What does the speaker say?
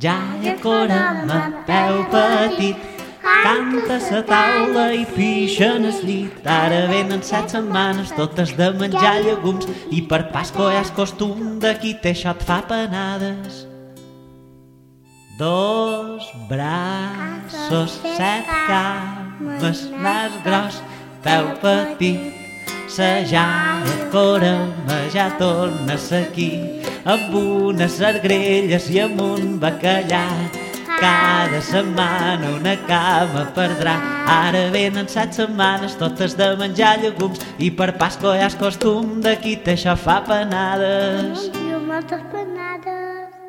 Ja ha corama, peu petit, canta a la taula i pixen el llit. Ara venen set setmanes totes de menjar llegums i per Pasco és costum de qui té et fa penades. Dos braços, set cames, nas gros, peu petit, sa jaia corama ja tornes aquí amb unes argrelles i amb un bacallà cada setmana una cama perdrà. Ara venen set setmanes totes de menjar llegums i per Pasco ja és costum de qui té fa penades. Jo moltes penades.